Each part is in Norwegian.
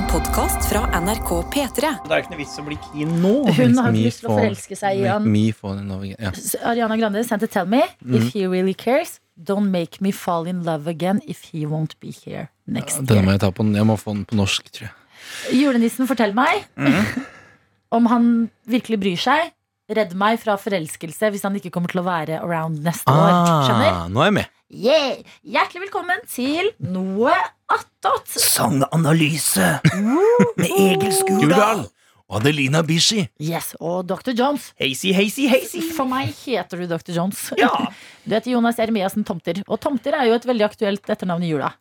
En podkast fra NRK P3. Det er ikke noe vits å bli keen nå. Hun har ikke lyst til å forelske seg i han. Ja. Ariana Grande sendte Tell Me Mm. If he really cares Don't make me fall in love again If he won't be here next Denne må year jeg ta på Jeg må få den på norsk, tror jeg. Julenissen, fortell meg Mm. Om han virkelig bryr seg Redd meg fra forelskelse Hvis han ikke kommer til å være around neste år Skjønner? Ah, nå er jeg med. Yeah. Hjertelig velkommen til Noe attåt Sanganalyse med Egil Skurdal. Og Adelina Bishi. Yes, og Dr. Jones Hazy, hazy, hazy. For meg heter du Dr. Jones Ja, Du heter Jonas Eremiassen Tomter Og Tomter er jo et veldig aktuelt etternavn i jula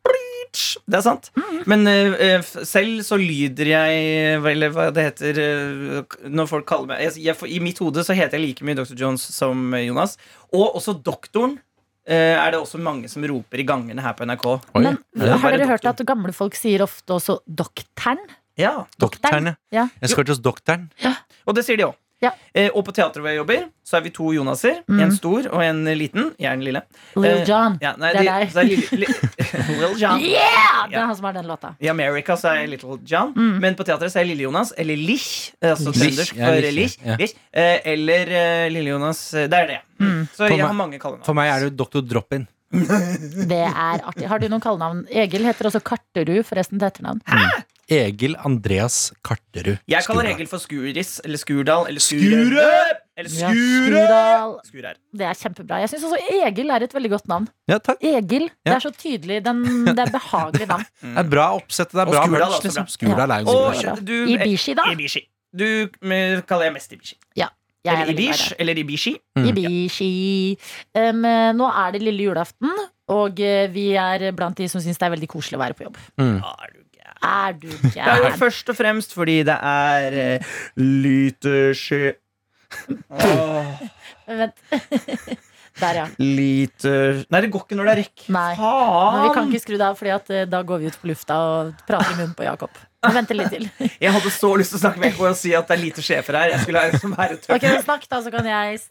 det er sant. Men eh, eh, selv så lyder jeg Eller hva det heter uh, Når folk kaller meg jeg, jeg, I mitt hode så heter jeg like mye Dr. Jones som Jonas. Og også Doktoren. Eh, er det også mange som roper i gangene her på NRK. Oi, Men har dere hørt at gamle folk sier ofte også doktern Ja, doktern Ja. Jeg skal til hos doktoren. Og det sier de òg. Ja. Eh, og på teatret hvor jeg jobber, så er vi to Jonaser. Mm. En stor og en liten. Jeg er den lille. Lil Eh, John. Ja, nei, Det er de, deg. li, Lil John. Yeah! Det er han som har den låta. I America så er jeg Little John, Mm. men på teatret så er jeg Lille Jonas. Eller Lich. Altså trøndersk ja, for Lich, ja. Eh, eller eh, Lille Jonas. eh, Det er det. Mm. Så For jeg meg- har mange kallenavn. For meg er det Dr. Drop-In. Det er artig. Har du noen kallenavn? Egil heter også Karterud, forresten, til etternavn. Egil Andreas Karterud. Jeg kaller Egil for Skuris eller Skurdal eller Skure! Eller Skure. Skurdal. Skure. Det er kjempebra. Jeg syns også Egil er et veldig godt navn. Ja, takk. Egil. Det er så tydelig. Den, det er behagelig navn. Det er bra oppsett. Det er bra Skurdal er merch. Liksom. Skurdal er jo så bra. bra. Ibishi, da? Ibishi. Du eh, kaller jeg mest Ibishi. Jeg er Eller Ibish. Eller Ibishi. Mm. Ibishi. Um, nå er det lille julaften, og eh, vi er blant de som syns det er veldig koselig å være på jobb. Mm. Er du gæren? Er Det er jo først og fremst fordi det er uh, lite skje... Åh, Vent. Der, ja. lite Nei, det går ikke når det er rekk. Nei. Men vi kan ikke skru det av, Fordi at eh, da går vi ut på lufta og prater i munnen på Jakob. Vi venter litt til. Jeg hadde så lyst til å snakke med Ekko og si at det er lite sjefer her. Jeg skulle liksom være tøff. Ok, Snakk, da, så kan jeg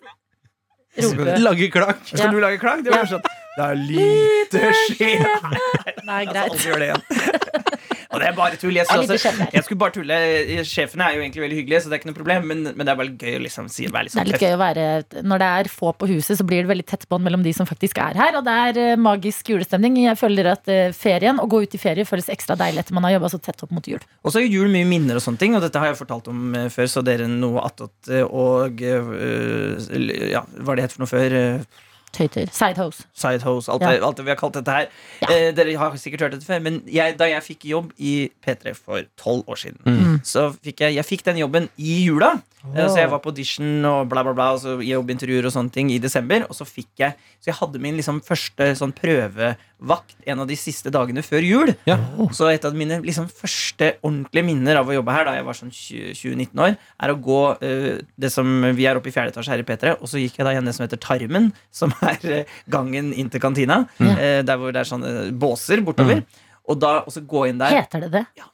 rope. Lage klakk. Skal Ja. du lage klang? Det sånn Det er lite sjefer Nei, greit. aldri gjøre det igjen. Og det er bare tull. Jeg, her. jeg skulle bare tulle. Sjefene er jo egentlig veldig hyggelige, så det er ikke noe problem. Men, men det er bare gøy å liksom si, være litt Det er sånn tøff. være Når det er få på huset, så blir det veldig tett bånd mellom de som faktisk er her. Og det er eh, magisk julestemning. Jeg føler at eh, ferien, å gå ut i ferie, føles ekstra deilig etter man har jobba så tett opp mot jul. Og så er jul mye minner og sånne ting, og dette har jeg fortalt om eh, før, så dere noe attåt eh, og eh, Ja, hva det het for noe før? Tøyter. Sidehose. Sidehose, alt, Ja. det, alt det vi har kalt dette her. Ja. Eh, dere har sikkert hørt dette før, men jeg, da jeg fikk jobb i P3 for tolv år siden, Mm. så fikk jeg, jeg fikk den jobben i jula. Eh, Så jeg var på audition og bla, bla, bla, og så jobbintervjuer og sånne ting i desember. Og så fikk jeg Så jeg hadde min liksom første sånn prøvevakt en av de siste dagene før jul. Ja. Så et av mine liksom første ordentlige minner av å jobbe her da jeg var sånn 20-19 år, er å gå uh, det som Vi er oppe i fjerde etasje her i P3, og så gikk jeg da igjen det som heter Tarmen, som er eh, gangen inn til kantina. Mm. Uh, der hvor det er sånne båser bortover. Og da og så gå inn der. Heter det det? Ja,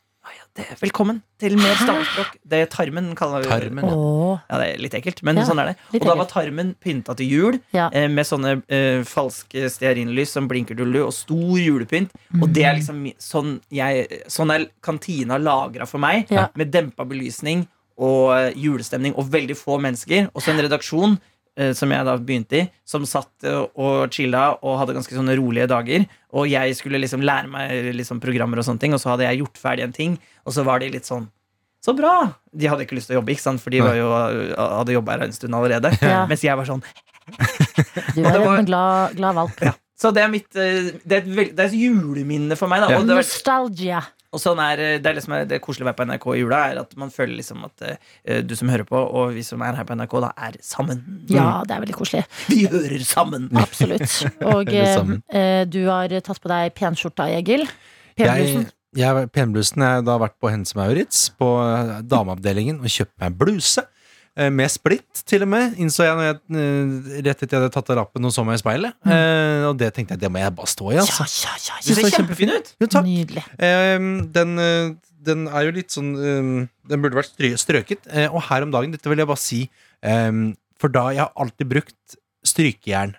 det, velkommen til mer stavspråk. Det er Tarmen kaller Tarmen. Ja. Ja, det er litt ekkelt, men Ja, sånn er det. Og da var tarmen pynta til jul Ja. eh, med sånne eh, falske stearinlys som blinker til og stor julepynt. Og det er liksom sånn jeg Sånn er kantina lagra for meg, med dempa belysning og eh, julestemning og veldig få mennesker. Og så en redaksjon eh, som jeg da begynte i, som satt eh, og chilla og hadde ganske sånne rolige dager. Og jeg skulle liksom lære meg liksom programmer og sånne ting, og så hadde jeg gjort ferdig en ting, og så var de litt sånn så bra! De hadde ikke lyst til å jobbe, ikke sant? for de var jo, hadde jobba her en stund allerede. Ja. Mens jeg var sånn Du er var- en glad, glad valp. ja. Så det er mitt eh, Det er et, det er et juleminne for meg. Da. Ja. Og, det, var- Nostalgia. Og sånn er, eh, det er liksom det koselige å være på NRK i jula, er at man føler liksom at uh, du som hører på, og vi som er her på NRK, da er sammen. Ja, det er veldig koselig. Vi hører sammen! Absolutt. Og eh, sammen. Uh, du har tatt på deg penskjorta, Egil. Jeg, Penblusen. jeg, penblusen Jeg har da vært på Hense Maurits På eh, dameavdelingen Og kjøpt meg bluse eh, Med splitt til og med Innså jeg når jeg eh, Rett etter jeg hadde tatt av rappen Og så meg i speilet eh, Og det tenkte jeg Det må jeg bare stå i altså. ja, ja, Du ser kjempefin ut! Jo, takk Nydelig. Eh, den, eh, den er jo litt sånn Den burde vært strø strøket. Eh, og her om dagen, dette vil jeg bare si For da jeg har alltid brukt strykejern.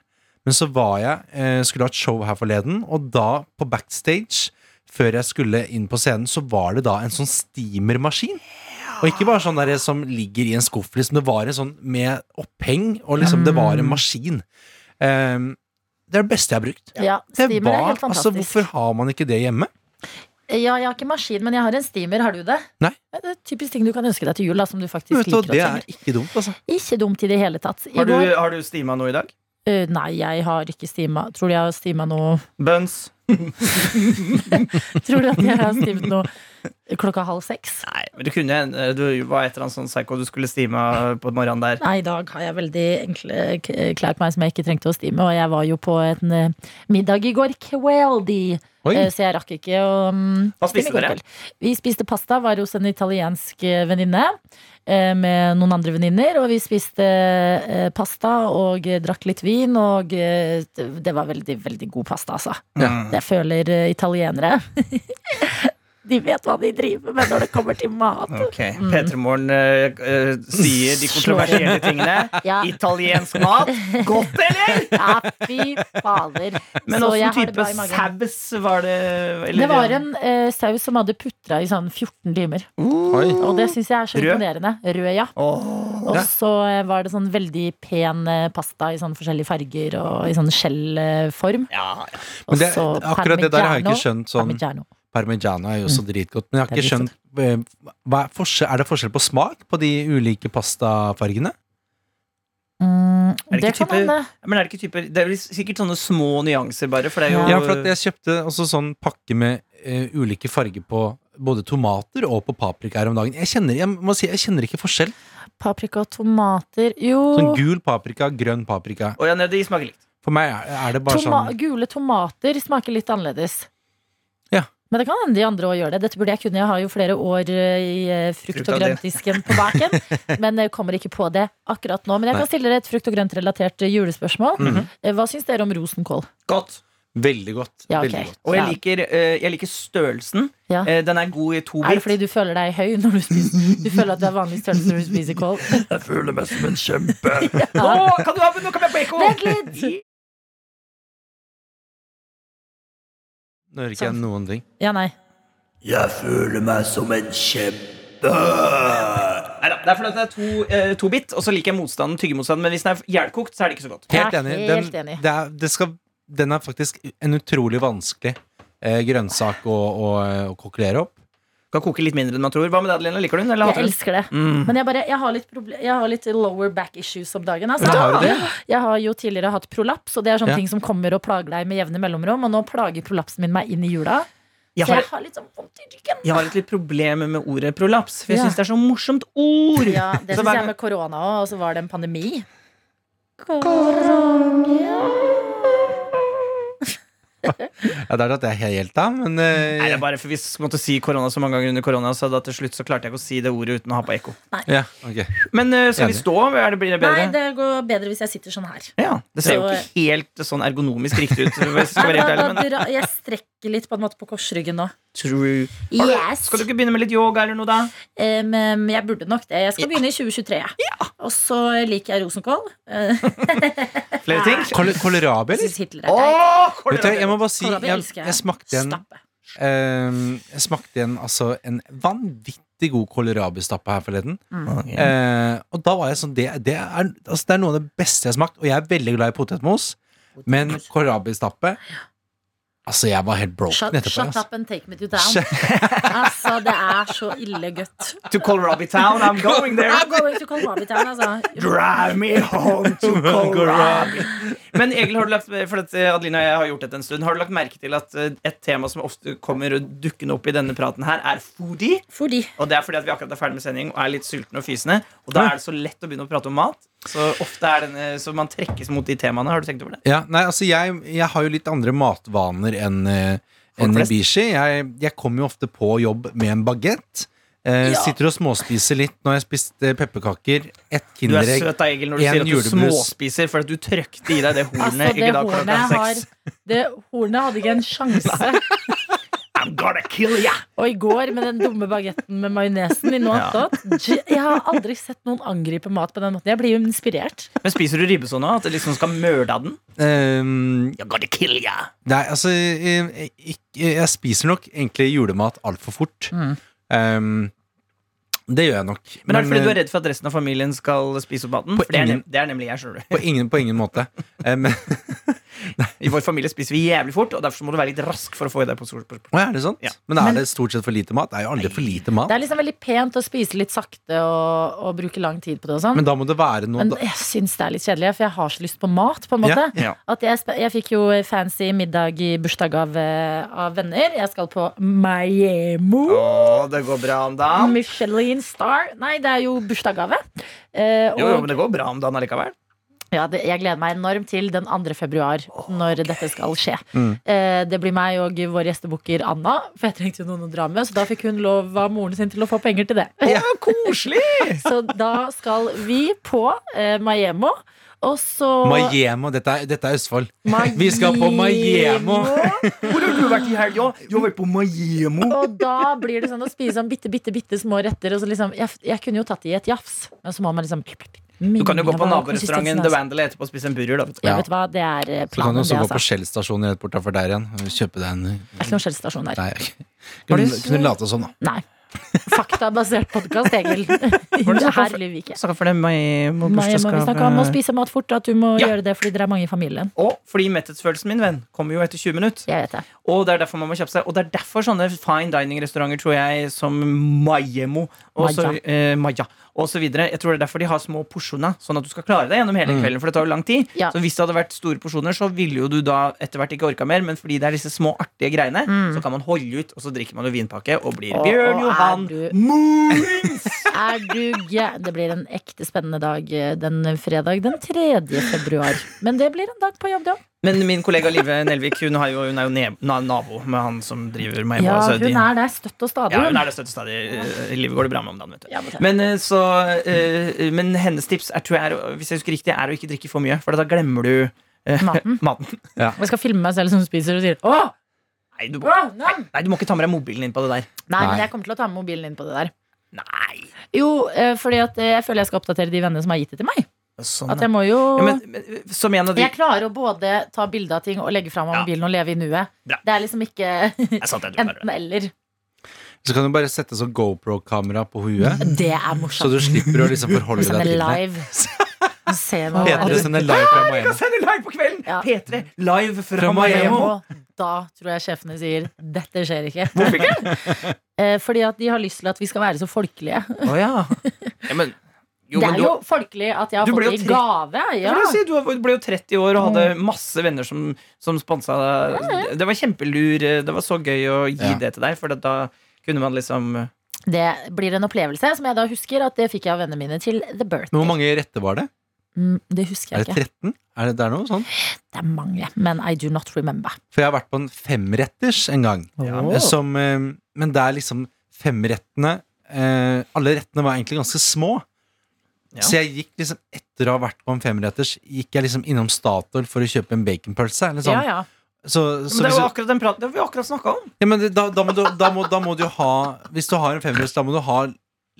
Men så var jeg eh, skulle ha et show her forleden, og da, på backstage, før jeg skulle inn på scenen, så var det da en sånn steamermaskin. Og ikke bare sånn der som ligger i en skuff, liksom. Det var en sånn med oppheng, og liksom det var en maskin. Um, det er det beste jeg har brukt. Ja, Det er var, helt altså, hvorfor har man ikke det hjemme? Ja, jeg har ikke maskin, men jeg har en steamer. Har du det? Nei. Det er typisk ting du kan ønske deg til jul, da, som du faktisk du, liker det er ikke dumt, altså. Ikke dumt i det hele tatt. I Har du, går, har du steama noe i dag? Øh, nei, jeg har ikke stima. Tror du jeg har stima noe Buns? Tror du at jeg har stimet noe klokka halv seks? Nei, men du kunne eh, Du var et eller annet sånn psycho du skulle stime på morgenen der. Nei, i dag har jeg veldig enkle klær på meg som jeg ikke trengte å stime, og jeg var jo på en eh, middag i går kveldi, eh, så jeg rakk ikke å um, Hva spiste dere? Vi spiste pasta, var hos en italiensk eh, venninne. Eh, Med noen andre venninner, og vi spiste eh, pasta og eh, drakk litt vin. Og det var veldig, veldig god pasta, altså. Ja. Jeg føler italienere De vet hva de driver med når det kommer til mat. Ok, P3 Morgen eh, eh, sier de kontroversielle tingene. Ja. Italiensk mat. Godt, eller? Ja, fy fader. Men åssen type saus var det? Eller, Det var en uh, saus som hadde putra i sånn 14 timer. Uh, Og det syns jeg er så Rød? imponerende. Rød, ja. Oh. Og så var det sånn veldig pen pasta i sånn forskjellige farger og i sånn skjellform. Ja, ja. Men det, Og så akkurat det der har jeg ikke skjønt sånn Parmigiano. Er jo også dritgodt, men jeg har ikke skjønt eh, hva er, forskjell, er det forskjell på smak på de ulike pastafargene? Mm, Er det det kan hende. Men er det ikke typer Det er vel sikkert sånne små nyanser, bare. For det er jo Ja, for at jeg kjøpte også sånn pakke med uh, ulike farger på både tomater og på paprika her om dagen. Jeg kjenner, jeg må si, jeg kjenner ikke forskjell. Paprika og tomater Jo, Sånn gul paprika, grønn paprika. Å ja, de smaker likt. For meg er, er det bare toma sånn gule tomater smaker litt annerledes. Men det kan hende de andre òg gjør det. Dette burde jeg kunne. Jeg har jo flere år eh, i eh, frukt- Frukt og og det. grøntdisken på baken. men jeg kommer ikke på det akkurat nå. Men jeg kan stille dere et frukt- og grøntrelatert eh, julespørsmål. Mhm. Eh, Hva syns dere om rosenkål? Godt. veldig godt. Ja, ok. Veldig godt. Og jeg Ja. liker, eh, jeg liker størrelsen. Ja. Eh, den er god i to Er det bit. fordi du føler deg høy når du spiser Du føler at du er vanlig størrelse når du spiser kål? Jeg føler meg som en kjempe. Nå kan du ha nå med bacon? Vent litt! Nå hører ikke jeg noen ting. Ja, nei. Jeg føler meg som en kjempe. Neida, det er fordi at det er to, eh, to bit, og så liker jeg motstanden, tyggemotstanden. Men hvis den er hjelkokt, så er det ikke så godt. Helt er enig. helt Den, enig. Det er, det skal, den er faktisk en utrolig vanskelig eh, grønnsak å, å, å kokkelere opp. Kan koke litt mindre enn man tror. Hva med deg, Adelina? Liker du den? Eller Jeg den? elsker det. Mm. Men jeg, bare, jeg, har litt jeg har litt lower back issues om dagen. Altså. Har du det? Jeg har jo tidligere hatt prolaps, og det er sånne Ja. ting som kommer og plager deg med jevne mellomrom. Og nå plager prolapsen min meg inn i jula. Jeg Så jeg har litt sånn vondt i ryggen. jeg har et litt problem med ordet prolaps, for jeg Ja. syns det er så morsomt ord. Ja, det syns jeg med korona òg, og så var det en pandemi. Korona Ja, det er at jeg helt av, men uh, Nei, det er bare for Vi måtte si korona så mange ganger under korona, så da til slutt så klarte jeg ikke å si det ordet uten å ha på ekko. ja, okay. Men uh, skal vi stå? Er det, blir det bedre? Nei, det går bedre hvis jeg sitter sånn her. Ja, Det ser jo ikke helt sånn ergonomisk riktig ut. Hvis jeg skal være helt ærlig, men Jeg strekker litt på en måte på korsryggen nå. True. Yes. Skal du ikke begynne med litt yoga eller noe, da? Um, jeg burde nok det. Jeg skal begynne i 2023. Og så liker jeg rosenkål. Eh, Flere ting? Kål- Kålrabi, eller? er Vet du, jeg må bare si Jeg, jeg. smakte en eh, Jeg smakte en, altså, en vanvittig god kålrabistappe her forleden. Ok. Eh, og da var jeg sånn det, det, er, altså, det er noe av det beste jeg har smakt. Og jeg er veldig glad i potetmos, men kålrabistappe Altså, jeg var helt broken Shut, etterpå. shut Altså. up and take me to town. altså, det er så ille godt. To Colrabi Town, I'm going there. I'm going to Kohlrabi town, altså. Drive me home to Colrabi. Men Egil, har du lagt, for at eh, Adelina og jeg har gjort dette en stund Har du lagt merke til at eh, et tema som ofte kommer dukkende opp i denne praten her, er foodie? foodie. Og det er fordi at vi akkurat er ferdig med sending og er litt sultne og fysende. Og da er det så lett å begynne å prate om mat. Så ofte er denne, så man trekkes mot de temaene. Har du tenkt over det? Ja, nei, altså jeg, jeg har jo litt andre matvaner enn eh, enn. Ibishi. Jeg, jeg kommer jo ofte på jobb med en bagett. Eh, Ja. Sitter og småspiser litt. Nå har jeg spist eh, pepperkaker, ett Du er søt da, Egil, når du sier at du julebrus. småspiser fordi du trøkte i deg det hornet altså, det hornet har. Det hornet hadde ikke en sjanse. I'm gonna kill ya! Og i går med den dumme bagetten med majonesen i noe Ja. Jeg har aldri sett noen angripe mat på den måten. Jeg blir jo inspirert. Men spiser du ribbe sånn nå? At det liksom skal mørde av den? Um, I'm gonna kill ya! nei, altså jeg, jeg, jeg spiser nok egentlig julemat altfor fort. Mm. Um, det gjør jeg nok. Men er det fordi du eh, er redd for at resten av familien skal spise opp maten? For det er, ingen- det er nemlig jeg, skjønner du. på, ingen, på ingen måte. Eh, men, I vår familie spiser vi jævlig fort, og derfor må du være litt rask for å få i deg på stort. Å, er det sant? Ja. Men er det stort sett for lite mat? Det er jo aldri for lite mat. Det er liksom veldig pent å spise litt sakte og, og bruke lang tid på det og sånn. Men da må det være noe Men jeg syns det er litt kjedelig, for jeg har så lyst på mat. på en måte Ja. At jeg, jeg fikk jo fancy middag i bursdag av, eh, av venner. Jeg skal på Miami. Å, det går bra om dagen. Michelin Star. Nei, det er jo bursdagsgave. Eh, Jo, jo, men det går bra om dagen allikevel. Ja, det, jeg gleder meg enormt til den 2. februar, når dette skal skje. Mm. Eh, det blir meg og vår gjestebukker Anna, for jeg trengte jo noen å dra med. Så da fikk hun lov av moren sin til å få penger til det. Ja, koselig! Så da skal vi på eh, Miami. Og så Maiemo. Dette, er- dette er Østfold. Miami. Vi skal på Miami. Hvor har du vært i helga? Jeg har vært på Miami. Og da blir det sånn å spise sånn bitte, bitte, bitte små retter. Og så liksom, jeg, jeg kunne jo tatt det i et jafs, men så må man liksom Du kan jo gå på naborestauranten The altså. Vandal etterpå og spise en burger. Da, du. Ja, vet du hva, det er planen, Så kan du også det, gå på altså. Shell stasjon rett bortafor der igjen. og Kjøpe deg en Det er ikke noen skjellstasjon der. Nei, okay. du- kunne, du late som, da. Nei. Faktabasert podkast, Egil. Det Her lyver vi ikke. Snakka for det jeg må vi snakke om å spise mat fort, at du må Ja. gjøre det fordi dere er mange i familien. Og fordi metthetsfølelsen min, venn, kommer jo etter 20 minutter. Jeg vet det. Og det er derfor man må kjappe seg. Og det er derfor sånne fine dining-restauranter, tror jeg, som Maiemo og så, eh, Maja og så videre. Jeg tror det er derfor de har små porsjoner, sånn at du skal klare deg gjennom hele kvelden. For det tar jo lang tid. Ja. Så hvis det hadde vært store porsjoner, så ville jo du da etter hvert ikke orka mer. Men fordi det er disse små artige greiene, så kan man holde ut, og så drikker man jo vinpakke og blir Og- Bjørn og Johan er du- Moons! Er du gæ- Det blir en ekte spennende dag eh, den fredag den 3. februar. Men det blir en dag på jobb, det òg. Men min kollega Live Nelvik hun, har jo, hun er jo ne nabo med han som driver Maiemo. Ja, hun er der støtt og stadig. Ja, hun er er det og stadig. I livet går det bra med om dagen. vet du Ja, men- Men, eh, så, eh, men hennes tips er, tror jeg, er, hvis jeg husker riktig, er å ikke drikke for mye. For da glemmer du eh, Maten. maten. Jeg skal filme meg selv som spiser og sier åh, Nei du, må, nei, nei, du må ikke ta med deg mobilen inn på det der. Nei, men jeg kommer til å ta med mobilen inn på det der. Nei Jo, eh, fordi at eh, jeg føler jeg skal oppdatere de vennene som har gitt det til meg. Sånn, At jeg må jo ja, men, men, Som en av de Jeg klarer å både ta bilde av ting og legge fram av Ja. mobilen og leve i nuet. Det er liksom ikke Det er sant, jeg tror det er enten eller. Så kan du bare sette sånn GoPro-kamera på huet, Det er så du slipper å liksom forholde deg til det. live. P3 sender live fra Miami. sende live på kvelden! Ja. P3 live fra, Fra Miami. Da tror jeg sjefene sier 'dette skjer ikke'. Hvorfor ikke? Eh, Fordi at de har lyst til at vi skal være så folkelige. Oh, ja. ja men, jo, det men er du, jo folkelig at jeg har fått det i gave. Ja. si, du ble jo 30 år og hadde masse venner som, som sponsa deg. Det var kjempelur. Det var så gøy å gi Ja. det til deg, for da kunne man liksom Det blir en opplevelse som jeg da husker at det fikk jeg av vennene mine til The Birthday. Men hvor mange retter var det? Mm, det husker Er jeg det ikke. 13? Er det, det er noe sånn? Det er mange, men I do not remember. For jeg har vært på en femretters en gang. Åh. Som, eh, men det er liksom femrettene eh, Alle rettene var egentlig ganske små. Ja. Så jeg gikk liksom etter å ha vært på en femretters, gikk jeg liksom innom Statoil for å kjøpe en baconpølse. Eller sånn. Ja, ja. Så, så Men det var du, akkurat den praten Det har vi akkurat snakka om. ja, men da, da, må du, da, må, da må du ha Hvis du har en femretters, da må du ha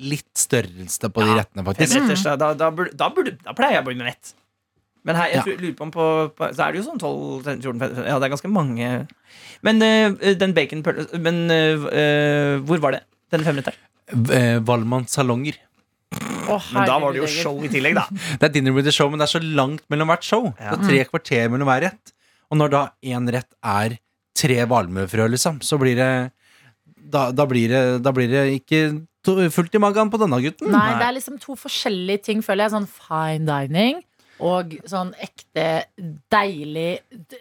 litt størrelse på de rettene, faktisk. Femretters, da, da, da, burde, da, burde, da pleier jeg å bli mett. Men her, jeg Ja. tror, lurer på om på, på Så er det jo sånn 12 13, 14 15, Ja, det er ganske mange. Men uh, den baconpølsen Men uh, uh, hvor var det? Den femretteren? Valmanns salonger. Å, Men da var det jo show i tillegg, da. Det er dinner with the show, men det er så langt mellom hvert show. Ja. Det er tre kvarter mellom hver rett. Og når da én rett er tre valmuefrø, liksom, så blir det da, da, blir det da blir det ikke to- fullt i magen på denne gutten. Nei, det er liksom to forskjellige ting, føler jeg. Sånn fine dining og sånn ekte deilig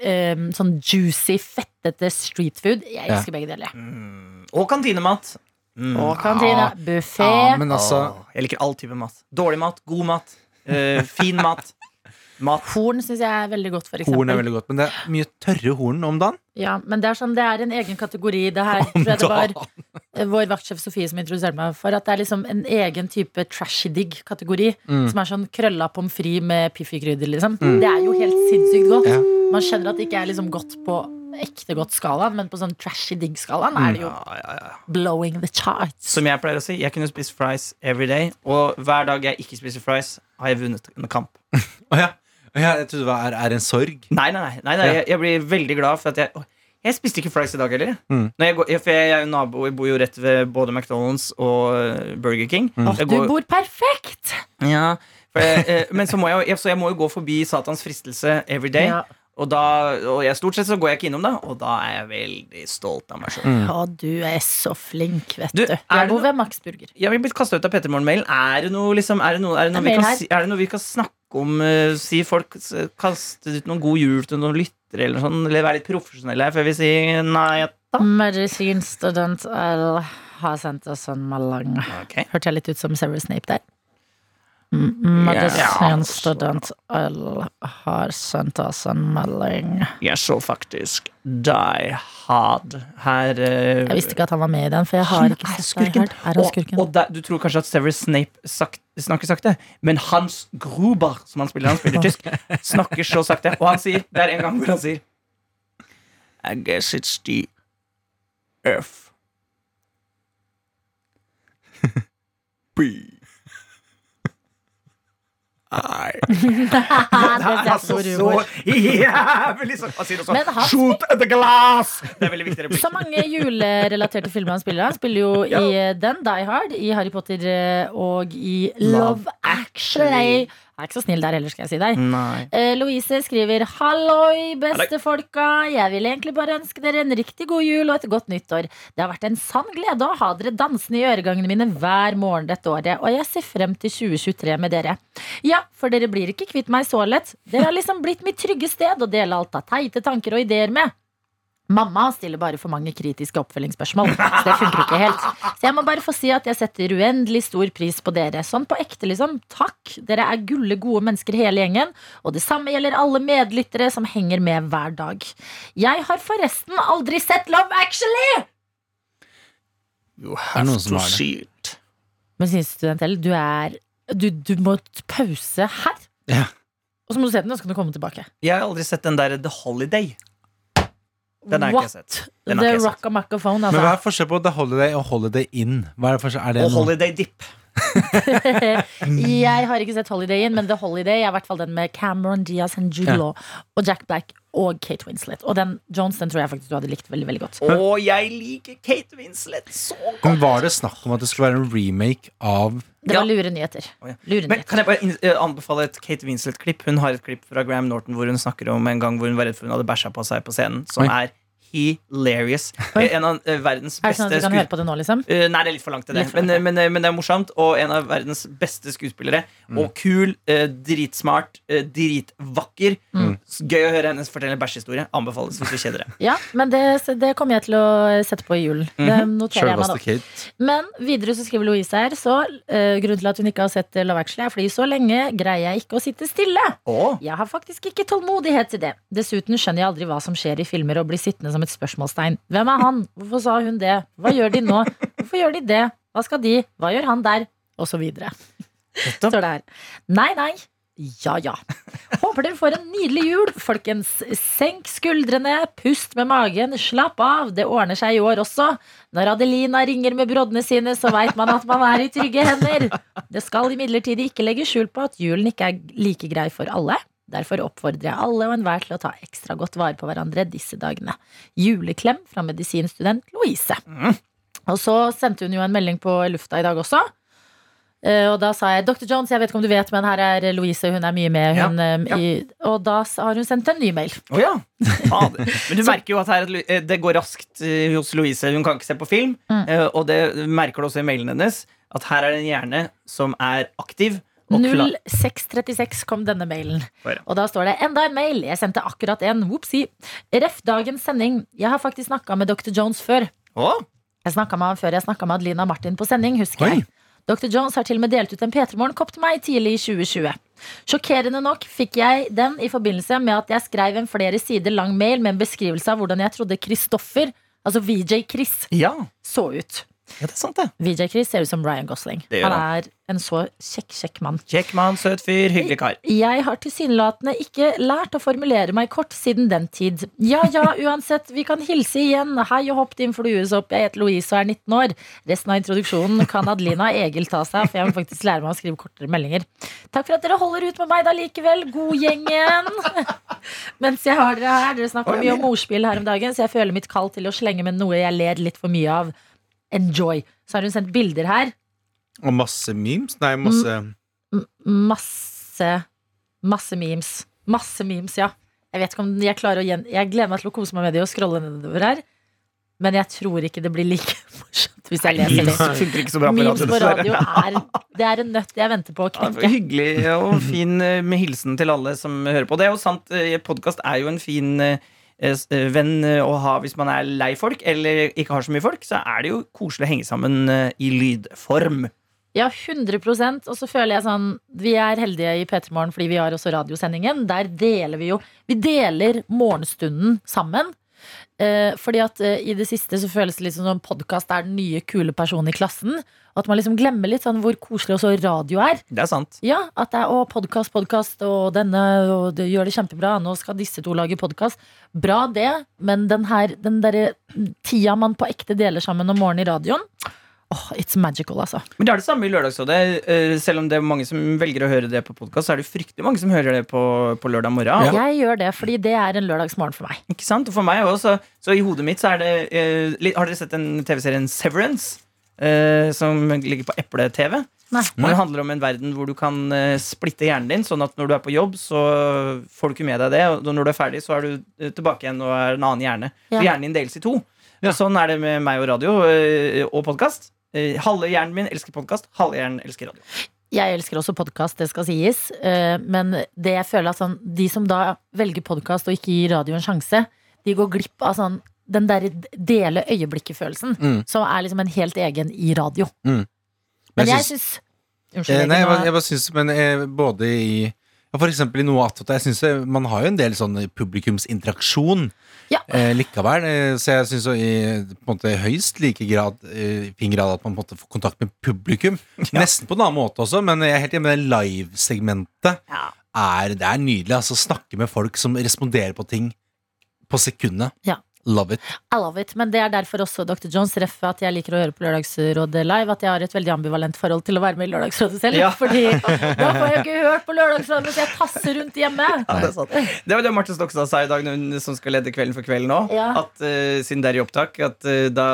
um, Sånn juicy, fettete street food. Jeg Ja. begge deler. Mm. Og kantinemat. Mm. Og kantina. Ah, Buffé. men altså jeg liker all type mat. Dårlig mat, god mat, uh, fin mat. Mat. Horn syns jeg er veldig godt, for Horn er veldig godt, men det er mye tørre horn om dagen. Ja, men det er sånn, det er en egen kategori. Det her tror jeg det var eh, vår vaktsjef Sofie som introduserte meg for. At det er liksom en egen type trashy digg-kategori. Mm. Som er sånn krølla pommes frites med piffikrydder, liksom. Det er jo helt sinnssykt godt. Ja. Man skjønner at det ikke er liksom godt på ekte godt skalaen, men på sånn trashy digg-skalaen er det jo Ja, ja, ja. blowing the charts. Som jeg pleier å si, jeg kunne spist fries every day. Og hver dag jeg ikke spiser fries, har jeg vunnet en kamp. oh, ja. Jeg trodde det var er, er en sorg. Nei, nei, nei, nei, nei Ja. jeg, jeg blir veldig glad for at jeg Å, Jeg spiste ikke fries i dag heller. Mm. Når jeg går, for jeg er jo nabo, jeg bor jo rett ved både McDonald's og eh, Burger King. Åh, Jeg du bor perfekt! Ja, for jeg, eh, men så må jeg, så jeg må jo gå forbi Satans fristelse every day. Ja. Og, da, og jeg, stort sett så går jeg ikke innom det, og da er jeg veldig stolt av meg sjøl. Mm. Ja, du er så flink, vet Du, du. Jeg bor ved Max Burger. Jeg vil blitt kastet ut av Pettermorgen-mailen. Er det noe, liksom, er det noe, er det noe, Det er vi, kan, er det noe vi kan snakke om? uh, si folk kaster ut noen god jul til noen lyttere, eller sånn, eller være litt profesjonelle her før vi sier nei. Da. Medisinstudent L har sendt oss en melding. Okay. Hørte jeg litt ut som Severus Snape der? Mm, Medisinstudent L har sendt oss en melding. Jeg så faktisk Die Hard her. uh, Jeg visste ikke at han var med i den, for jeg har ikke er sett Die. Hard. Er han skurken? Og, og der, du tror kanskje at Severus Snape sagt, snakker sakte, men Hans Gruber, som han spiller, han spiller tysk, snakker så sakte. Og han sier, det er en gang hvor han sier I guess it's the Earth. B. I. det er stor jævlig sånn Han sier også Men han Shoot at the glass! Det er veldig viktig replikk. Så mange julerelaterte filmer han spiller. Han spiller jo Ja. i eh, den, Die Hard, i Harry Potter eh, og i Love Love Actually. Jeg er ikke så snill der heller, skal jeg si deg. Eh, Louise skriver Halloi, beste folka. Jeg vil egentlig bare ønske dere en riktig god jul og et godt nyttår. Det har vært en sann glede å ha dere dansende i øregangene mine hver morgen dette året, og jeg ser frem til 2023 med dere. Ja, for dere blir ikke kvitt meg så lett. Dere har liksom blitt mitt trygge sted å dele alt av teite tanker og ideer med. Mamma stiller bare for mange kritiske oppfølgingsspørsmål, så det funker ikke helt. Så jeg må bare få si at jeg setter uendelig stor pris på dere. Sånn på ekte, liksom. Takk. Dere er gulle gode mennesker hele gjengen. Og det samme gjelder alle medlyttere som henger med hver dag. Jeg har forresten aldri sett Love Actually! You har det. see it. Men synes studentell, du er du, du må pause her. Ja. Og så må du se den, og så kan du komme tilbake. Jeg har aldri sett den der The Holiday. Den har jeg What? ikke sett. Den har The ikke jeg sett. Rockamaccaphone, Men hva altså. er forskjell på The Holiday og Holiday Inn? Hva er, det forskjell? er det Og noe? Holiday Dip. jeg har ikke sett Holiday Inn, men The Holiday er i hvert fall den med Cameron Diaz and Jude Ja. Law og Jack Black og Kate Winslet. Og den Jones den tror jeg faktisk du hadde likt veldig veldig godt. Å, jeg liker Kate Winslet så godt. Men Var det snakk om at det skulle være en remake av Det var Ja. lure nyheter. Lure Men nyheter. Kan jeg bare eh, anbefale et Kate Winslet-klipp? Hun har et klipp fra Graham Norton hvor hun snakker om en gang hvor hun var redd for hun hadde bæsja på seg på scenen, som Oi. er hilarious. Oi. En av eh, verdens Er det sånn at du kan høre på det nå, liksom? Uh, nei, det er litt for langt til det. For langt, Men, men, men det er morsomt. Og en av verdens beste skuespillere. Mm. Og kul, uh, dritsmart, uh, dritvakker. Mm. Gøy å høre hennes fortelle en bæsjehistorie. Anbefales hvis du kjeder deg. Ja, men det, det kommer jeg til å sette på i julen. Det noterer jeg meg da. Men videre så skriver Louise her, så eh, grunnen til at hun ikke har sett Love Actually, er fordi så lenge greier jeg ikke å sitte stille. Oh. Jeg har faktisk ikke tålmodighet til det. Dessuten skjønner jeg aldri hva som skjer i filmer og blir sittende som et spørsmålstegn. Hvem er han? Hvorfor sa hun det? Hva gjør de nå? Hvorfor gjør de det? Hva skal de? Hva gjør han der? Og så videre. Står det her. Nei, nei. Ja, ja. Håper dere får en nydelig jul, folkens. Senk skuldrene, pust med magen, slapp av. Det ordner seg i år også. Når Adelina ringer med broddene sine, så veit man at man er i trygge hender. Det skal imidlertid ikke legge skjul på at julen ikke er like grei for alle. Derfor oppfordrer jeg alle og enhver til å ta ekstra godt vare på hverandre disse dagene. Juleklem fra medisinstudent Louise. Mm. Og så sendte hun jo en melding på lufta i dag også. Eh, og da sa jeg Dr. Jones, jeg vet ikke om du vet, men her er Louise. Hun er mye med. Hun, ja, ja. I, og da har hun sendt en ny mail. Å ja. Fader. Men du merker jo at her, eh, det går raskt eh, hos Louise. Hun kan ikke se på film. Mm. eh, Og det merker du også i mailen hennes. At her er det en hjerne som er aktiv. Og klar. 0636 kom denne mailen. Og da står det enda en mail. Jeg sendte akkurat en. Whoopsie. Ref dagens sending. Jeg har faktisk snakka med Dr. Jones før. Åh? Jeg snakket med han før jeg snakka med Adelina Martin på sending, husker Oi. jeg. Dr. Jones har til og med delt ut en P3 Morgen-kopp til meg tidlig i 2020. Sjokkerende nok fikk jeg den i forbindelse med at jeg skrev en flere sider lang mail med en beskrivelse av hvordan jeg trodde Kristoffer, altså VJ Chris, ja. så ut. Ja, det er sant, det. VJ Chris ser ut som Ryan Gosling. Han er en så kjekk, kjekk mann. Kjekk mann, søt fyr, hyggelig kar. Jeg har tilsynelatende ikke lært å formulere meg kort siden den tid. Ja ja, uansett, vi kan hilse igjen. Hei og hopp, din flues opp, Jeg heter Louise og er 19 år. Resten av introduksjonen kan Adelina Egil ta seg, for jeg må faktisk lære meg å skrive kortere meldinger. Takk for at dere holder ut med meg da likevel, godgjengen. Mens jeg har dere her, dere snakka mye om ordspill her om dagen, så jeg føler mitt kall til å slenge med noe jeg ler litt for mye av. Enjoy. Så har hun sendt bilder her. Og masse memes? Nei, masse M masse Masse memes. Masse memes, ja. Jeg vet ikke om jeg klarer å gjen... Jeg gleder meg til å kose meg med det og scrolle nedover her. Men jeg tror ikke det blir like morsomt hvis jeg leser Memes det. funker ikke så bra på Memes radio, på dessverre. radio er, det er en nøtt jeg venter på å Ja, knekke. hyggelig og fin eh, med hilsen til alle som hører på. Det er jo sant, Podkast er jo en fin eh, eh, venn eh, å ha hvis man er lei folk eller ikke har så mye folk. Så er det jo koselig å henge sammen eh, i lydform. Ja, 100% Og så føler jeg sånn Vi er heldige i P3 Morgen fordi vi har også radiosendingen. Der deler vi jo Vi deler morgenstunden sammen. Eh, fordi at eh, i det siste så føles det litt som om podkast er den nye kule personen i klassen. At man liksom glemmer litt sånn hvor koselig også radio er. Det er sant. Ja, at det er å, podkast, podkast, og denne og det gjør det kjempebra. Nå skal disse to lage podkast. Bra det, men den her Den der tida man på ekte deler sammen om morgenen i radioen, åh, it's magical, altså. Men det er det samme i Lørdagsrådet. Eh, Selv om det er mange som velger å høre det på podkast, så er det fryktelig mange som hører det på, på lørdag morgen. Ja. Jeg gjør det fordi det er en lørdagsmorgen for meg. Ikke sant? Og for meg også. Så i hodet mitt så er det uh, Har dere sett den TV-serien Severance? Uh, som ligger på Eple-TV. Det handler om en verden hvor du kan splitte hjernen din, sånn at når du er på jobb, så får du ikke med deg det. Og når du er ferdig, så er du tilbake igjen og er en annen hjerne. Ja. Så hjernen din deles i to. Og sånn er det med meg og radio eh, og podkast. Eh, halve hjernen min elsker podkast, halve hjernen elsker radio. Jeg elsker også podkast, det skal sies. eh, Men det jeg føler at sånn, de som da velger podkast og ikke gir radio en sjanse, de går glipp av sånn den derre dele øyeblikket-følelsen, Mm. som er liksom en helt egen i radio. Mm. Men jeg syns- Unnskyld. Eh, nei, jeg, bare- jeg bare syns Men eh, både i ja, For eksempel i noe attåt Jeg synes Man har jo en del sånn publikumsinteraksjon Ja. eh, likevel. Eh, så jeg syns i på en måte, høyst like grad eh, fin grad at man på en måte får kontakt med publikum. Nesten på en annen måte også, men jeg er helt enig med det livesegmentet. Ja. Er, det er nydelig. Altså Snakke med folk som responderer på ting på sekundet. Ja. Love it. I love it, men det er derfor også Dr. Jones ref at jeg liker å høre på Lørdagsrådet live. At jeg har et veldig ambivalent forhold til å være med i Lørdagsrådet selv. Ja. Fordi da får jeg ikke hørt på Lørdagsrådet mens jeg tasser rundt hjemme. Ja, det, er sant. det var det Marte Stokstad sa i dag, hun, som skal lede Kvelden for kvelden nå. Ja. At eh, Siden det er i opptak, at uh, da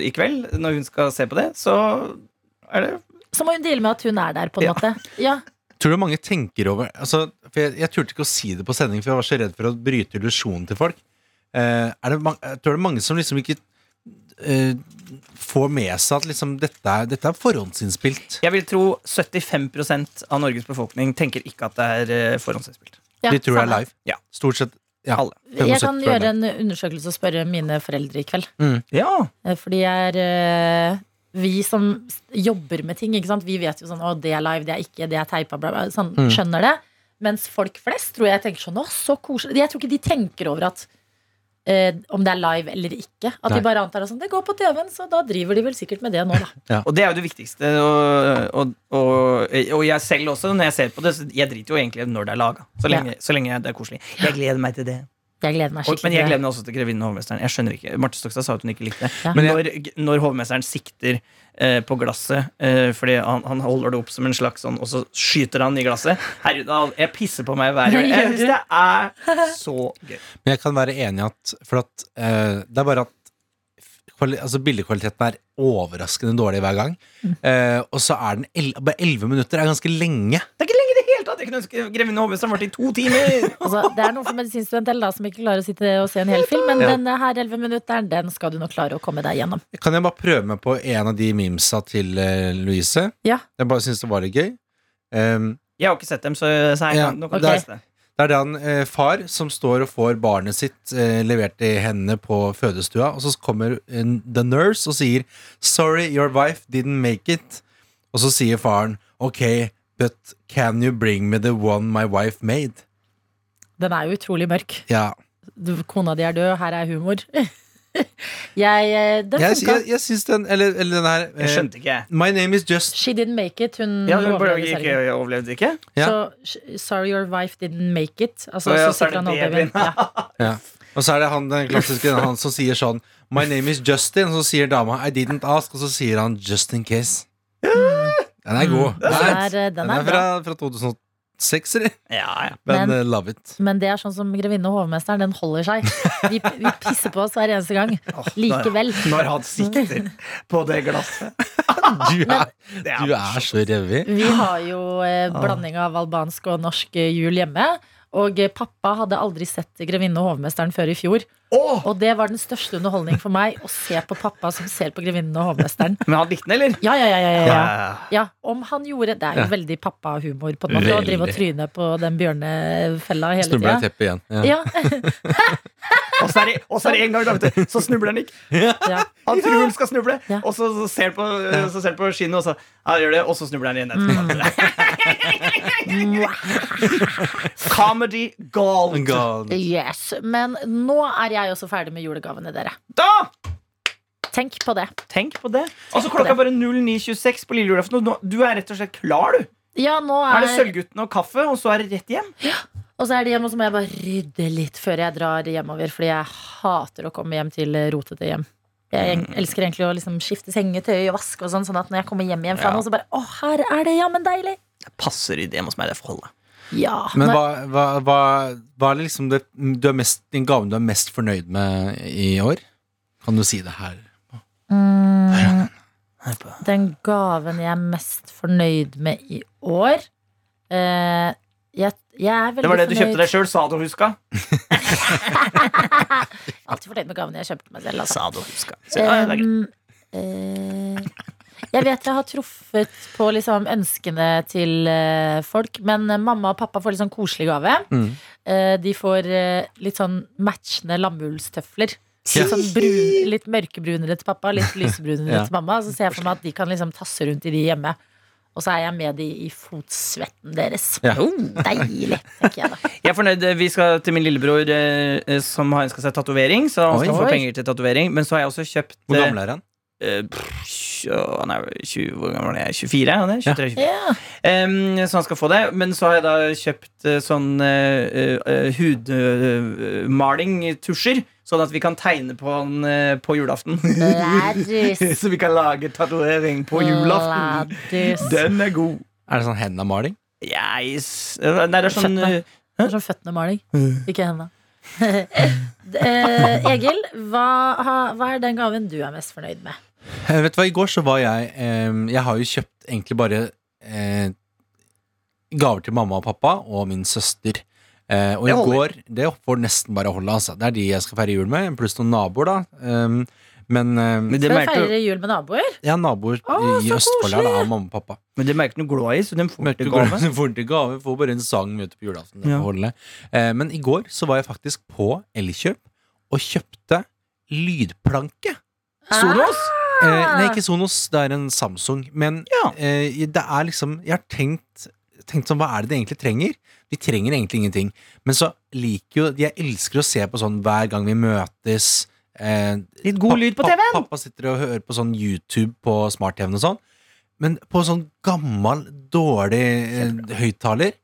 i kveld, når hun skal se på det, så er det Så må hun deale med at hun er der, på en Ja. måte. Ja. Tror du mange tenker over altså, for jeg, jeg turte ikke å si det på sending, for jeg var så redd for å bryte illusjonen til folk. Eh, er det, jeg tror det er mange som liksom ikke eh, får med seg at liksom, dette, er, dette er forhåndsinnspilt. Jeg vil tro 75% av Norges befolkning tenker ikke at det er eh, forhåndsinnspilt. Ja, De tror det er live. Ja. Stort sett. Ja. Alle. Jeg kan gjøre en undersøkelse og spørre mine foreldre i kveld. Ja, Eh, Fordi jeg er Vi som jobber med ting, ikke sant? vi vet jo sånn Å, det er live, det er ikke, det er teipa, bla, bla. Sånn, Mm. Skjønner det. Mens folk flest tror jeg tenker sånn Å, så koselig. Jeg tror ikke de tenker over at eh, om det er live eller ikke. At Nei. de bare antar at sånn, det går på TV-en, så da driver de vel sikkert med det nå, da. Og det er jo det viktigste. Og, og, og, og jeg selv også, når jeg ser på det, så jeg driter jo egentlig når det er laga. Så, ja. så lenge det er koselig. Jeg gleder meg til det. Jeg gleder meg skikkelig. men jeg gleder meg også til Grevinnen og hovmesteren. Jeg skjønner ikke Marte Stokstad sa at hun ikke likte det. Ja. Men når, når hovmesteren sikter eh, på glasset eh, fordi han, han holder det opp som en slags sånn, og så skyter han i glasset Herregud, jeg pisser på meg hver gang. Jeg syns det er så gøy. Men jeg kan være enig i at For at eh, det er bare at altså bildekvaliteten er overraskende dårlig hver gang. Eh, og så er den el bare elleve minutter er ganske lenge. Det er ikke lenge Jeg kunne ønske Grevinnen og varte i to timer. Altså, det er noe for medisinstudenter da, som ikke klarer å sitte og se en hel film, men Ja. denne her 11 minutteren, den skal du nok klare å komme deg gjennom. Kan jeg bare prøve meg på en av de memesa til uh, Louise? Ja. Jeg bare syns det var litt gøy. Um, Jeg har ikke sett dem, så, så jeg Ja, kan, lese det. Det er den en eh, far som står og får barnet sitt eh, levert i hendene på fødestua, og så kommer en, the nurse og sier 'Sorry, your wife didn't make it'. Og så sier faren 'Ok, but can you bring me the one my wife made'? Den er jo utrolig mørk. Ja, Du, kona di er død, her er humor. Jeg, eh, den Jeg, funka. jeg, jeg syns den Eller, eller den her Jeg eh, skjønte ikke. My name is just She didn't make it. Hun Ja, hun overlevde ikke, overlevde ikke? Ja. Så sorry your wife didn't make it. Altså, oh, ja, så er sitter det han og babyen. Ja. Og så er det han den klassiske Han som sier sånn My name is Justin Og så sier dama I didn't ask Og så sier han Just in case Den er god Den er, den er, Den er fra, fra 2006 eller? Ja, ja. Men, Men- eh, love it Men det er sånn som grevinne og hovmesteren. Den holder seg. Vi, vi pisser på oss hver eneste gang. Likevel. Når han sikter på det glasset. Du er, er du er så revig Vi har jo eh, blanding av albansk og norsk eh, jul hjemme. Og eh, pappa hadde aldri sett Grevinne og hovmesteren før i fjor. Åh! Og det var den største underholdning for meg å se på pappa som ser på Grevinnen og hovmesteren. Men han likte den, eller? Ja, ja, ja, ja, ja, ja. Ja. ja om han gjorde Det er jo Ja. veldig pappahumor på en måte å drive og tryne på den bjørnefella hele Snubler i tida. teppet igjen ja. Ja. Og så er det, og så er det en gang, da, vet du, så snubler han ikke. ja. Han tror han skal snuble, Ja. og så, så ser han på, så på skinnet, og så ja, gjør det, og så snubler han igjen etterpå. Comedy gold. gold. Yes. Men nå er jeg også ferdig med julegavene, dere. Da! Tenk på det. Tenk på det. Altså Klokka er bare 09.26 på lille julaften, og nå- du er rett og slett klar, du. Ja, nå Er det er Sølvgutten og kaffe, og så er det rett hjem? Og så er det hjemme, og så må jeg bare rydde litt før jeg drar hjemover. Fordi jeg hater å komme hjem til rotete hjem. Jeg Mm. elsker egentlig å liksom skifte sengetøy og vaske og sånn, sånn at når jeg kommer hjem igjen fra Ja. noe, så bare Å, her er det jammen deilig! Det passer i det hos meg, det får holde. Ja. Men men hva, hva, hva, hva er liksom det, du er mest, den gaven du er mest fornøyd med i år? Kan du si det her? mm, Den gaven jeg er mest fornøyd med i år eh, jeg, jeg er veldig fornøyd Det var det du kjøpte deg sjøl, sa du huska? Alltid fornøyd med gaven jeg kjøpte meg selv. Altså. Sa du huska. Så, ja, det er greit. Um, eh, jeg vet jeg har truffet på liksom ønskene til eh, folk, men eh, mamma og pappa får litt sånn koselig gave. Mm. Eh, de får eh, litt sånn matchende lammullstøfler. Ja. Litt, sånn brun, litt mørkebrunere til pappa, litt lysebrunere Ja. til mamma. Så ser jeg for meg at de kan liksom tasse rundt i de hjemme. Og så er jeg med de i fotsvetten deres. Ja. Deilig, tenker jeg da. Jeg er fornøyd. Vi skal til min lillebror eh, som har ønska seg tatovering. Så han Oi. skal få Oi. penger til tatovering. Men så har jeg også kjøpt Hvor gammel er han? Eh, Han er 20, hvor gammel er jeg? 24? Han er 23, 24. Ja. Em, så han skal få det. Men så har jeg da kjøpt eh, sånn uh, hudmaling-tusjer. Sånn at vi kan tegne på han eh, på julaften. Så vi kan lage tatovering på julaften. Læris. Den er god. Er det sånn hendamaling? Yes. Nei, det er sånn Føttene. eh, Det er sånn føttene-maling, ikke henda. eh, Egil, hva, ha- hva er den gaven du er mest fornøyd med? Eh, vet du hva, I går så var jeg eh, Jeg har jo kjøpt egentlig bare eh, gaver til mamma og pappa og min søster. Eh, og i går Det får nesten bare holde. Altså. Det er de jeg skal feire jul med, pluss noen naboer. da Men eh, Men de Skal du feire jul med naboer? Ja, naboer Å, i Østfold her, da, av mamma og pappa. Men de er ikke noe glad i, så de får ikke gave. gave. Får til gave, får bare en sang møte på julaften. Ja. Eh, men i går så var jeg faktisk på Elkjøp og kjøpte lydplanke. Sonos? Eh, nei, ikke Sonos, det er en Samsung. Men Ja. eh, det er liksom Jeg har tenkt, tenkt sånn, hva er det de egentlig trenger? De trenger egentlig ingenting. Men så liker jo Jeg elsker å se på sånn hver gang vi møtes. Eh, Litt god lyd på TV-en. Pappa sitter og hører på sånn YouTube på smart-TV-en og sånn. Men på sånn gammel, dårlig eh, høyttaler.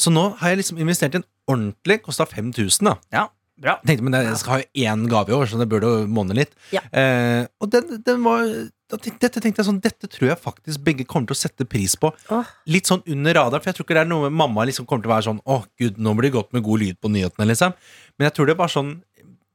Så nå har jeg liksom investert i en ordentlig. Kosta 5000, da. Ja, bra. Tenkte, men jeg skal ha én gave i år, så det burde monne litt. Ja. Eh, og den, den var Dette tenkte jeg sånn Dette tror jeg faktisk begge kommer til å sette pris på. Åh. Litt sånn under radar, for jeg tror ikke det er noe mamma liksom kommer til å være sånn Å, gud, nå blir det godt med god lyd på nyhetene, liksom. Men jeg tror det er bare sånn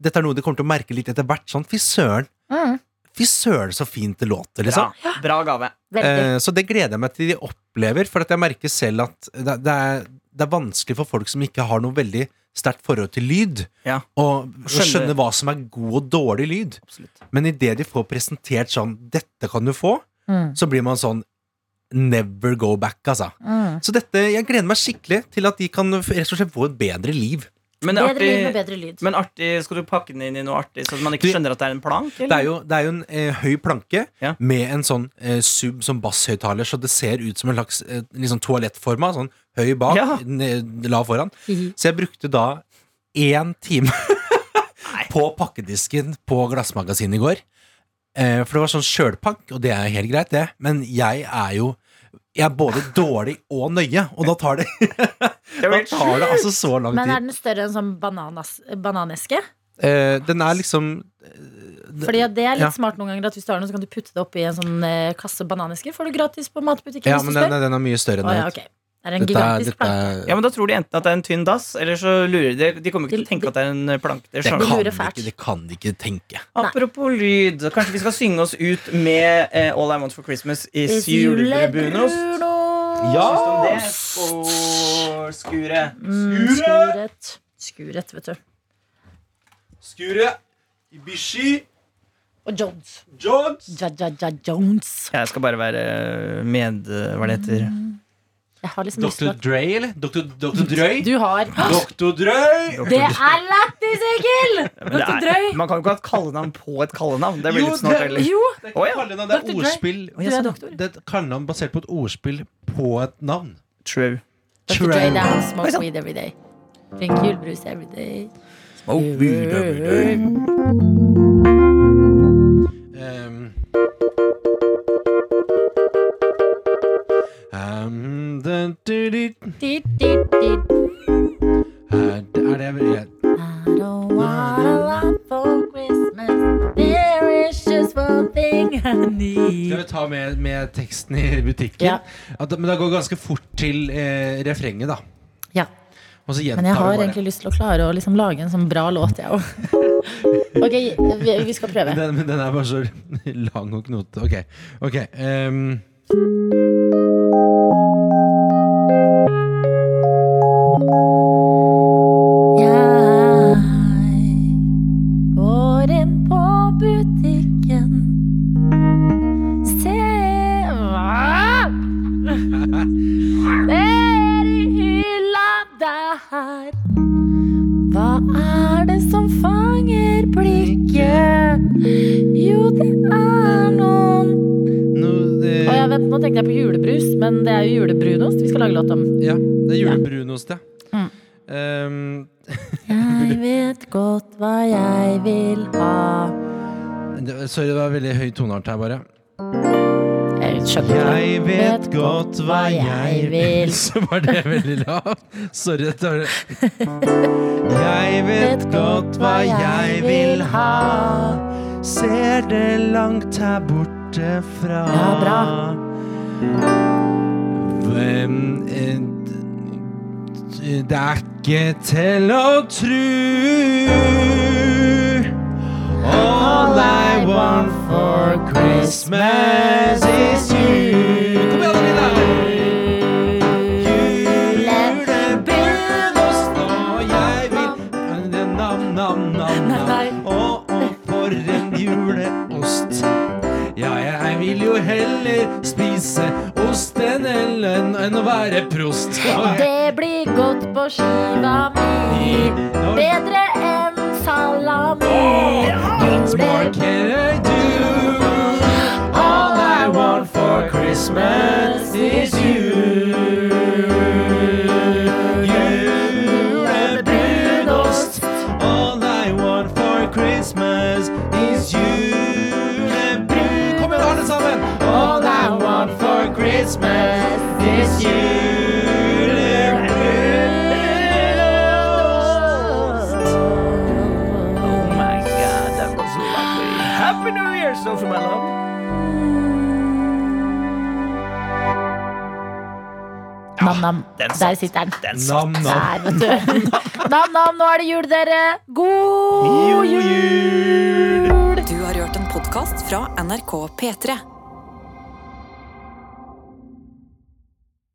Dette er noe de kommer til å merke litt etter hvert. Sånn, fy søren. Mm, Fy søren, så fint det låter, liksom. Bra, bra gave. Eh, så det gleder jeg meg til de opplever, for at jeg merker selv at det, det, er, det er vanskelig for folk som ikke har noe veldig sterkt forhold til lyd, Ja. og Skjønne- skjønne hva som er god og dårlig lyd. Absolutt. Men idet de får presentert sånn 'Dette kan du få', Mm, så blir man sånn Never go back, altså. mm. Så dette, jeg gleder meg skikkelig til at de kan rett og slett få et bedre liv. Men, Bedre lyd med artig, bedre lyd. men artig, skal du pakke den inn i noe artig, så man ikke Du- skjønner at det er en plank? Det er jo, det er jo en eh, høy planke Ja. med en sånn eh, sub som basshøyttaler, så det ser ut som en slags eh, liksom toalettforma. Sånn høy bak, Ja. lav foran. Hihi. Så jeg brukte da én time på pakkedisken på Glassmagasinet i går. Eh, for det var sånn sjølpakk, og det er helt greit, det. Men jeg er jo Jeg er både dårlig og nøye, og da tar det, da tar det altså så lang tid. Men er den større enn sånn bananas, bananeske? Eh, den er liksom Fordi at det er litt Ja. smart noen ganger at hvis du har noe, så kan du putte det oppi en sånn eh, kasse bananesker. Får du gratis på matbutikken Ja, men den, den er mye større enn ja, det. ok. Det er en Dette gigantisk dette planke. Ja, men Da tror de enten at det er en tynn dass, eller så lurer de De kommer ikke til å tenke at det er en planke. Det det, kan de ikke, det kan de ikke tenke. Apropos lyd, kanskje vi skal synge oss ut med eh, All I Want for Christmas is Is julebrunost? Ja! Skure. Mm, skuret. Skuret, vet du. Skure, Ibishi, Og Jones. Jones Ja, ja, ja, Jones. Jeg skal bare være med... Hva det heter. Har liksom Dr. Dre, eller? Dr. Dr. Drøy? Du har Dr. Drøy! Det er lættis, Egil! Det Dr. Drøy. man kan jo ikke ha et kallenavn på et kallenavn. Det blir Jo, litt snart. det- Eller? Jo! Det er ja. kallenavn, det er ordspill. Er doktor. Det er kallenavn basert på et ordspill på et navn. True. Dr. Dre down, Oi, smoke weed every day. Drink julebrus every day. Smoke weed every day. Um, teksten i butikken? Ja. At, men det går ganske fort til eh, refrenget, da. Ja. Men jeg har egentlig lyst til å klare å liksom lage en sånn bra låt, jeg òg. Ok, vi, vi skal prøve. Den, men den er bare så lang og knotete. Ok. ok ehm, Nå tenkte jeg på julebrus, men det er jo julebrunost vi skal lage låt om. ja, det er julebrunost, ja. Mm. Um, Jeg vet godt hva jeg vil ha. det, sorry, det var veldig høy toneart her, bare. Jeg Jeg vet godt hva jeg vil. Så var det veldig lavt. Sorry. Dette var det. Jeg vet godt hva jeg vil ha. Ser det langt her borte fra. Ja, bra. Det er ikke til å tru. All I want for Christmas is you. Jo heller spise ost enn, enn, enn å være prost. Det blir godt på skiva mi. Bedre enn salami. What more can I do? All I want for Christmas is you. Christmas is julebrus. Oh my god, that was lovely. Happy New Year, Sophie, my love. Nam-nam. den Der sitter den. Den. Nam-nam. Der, vet du. Nam-nam, nå er det jul, dere. God jul! Du har hørt en podkast fra NRK P3.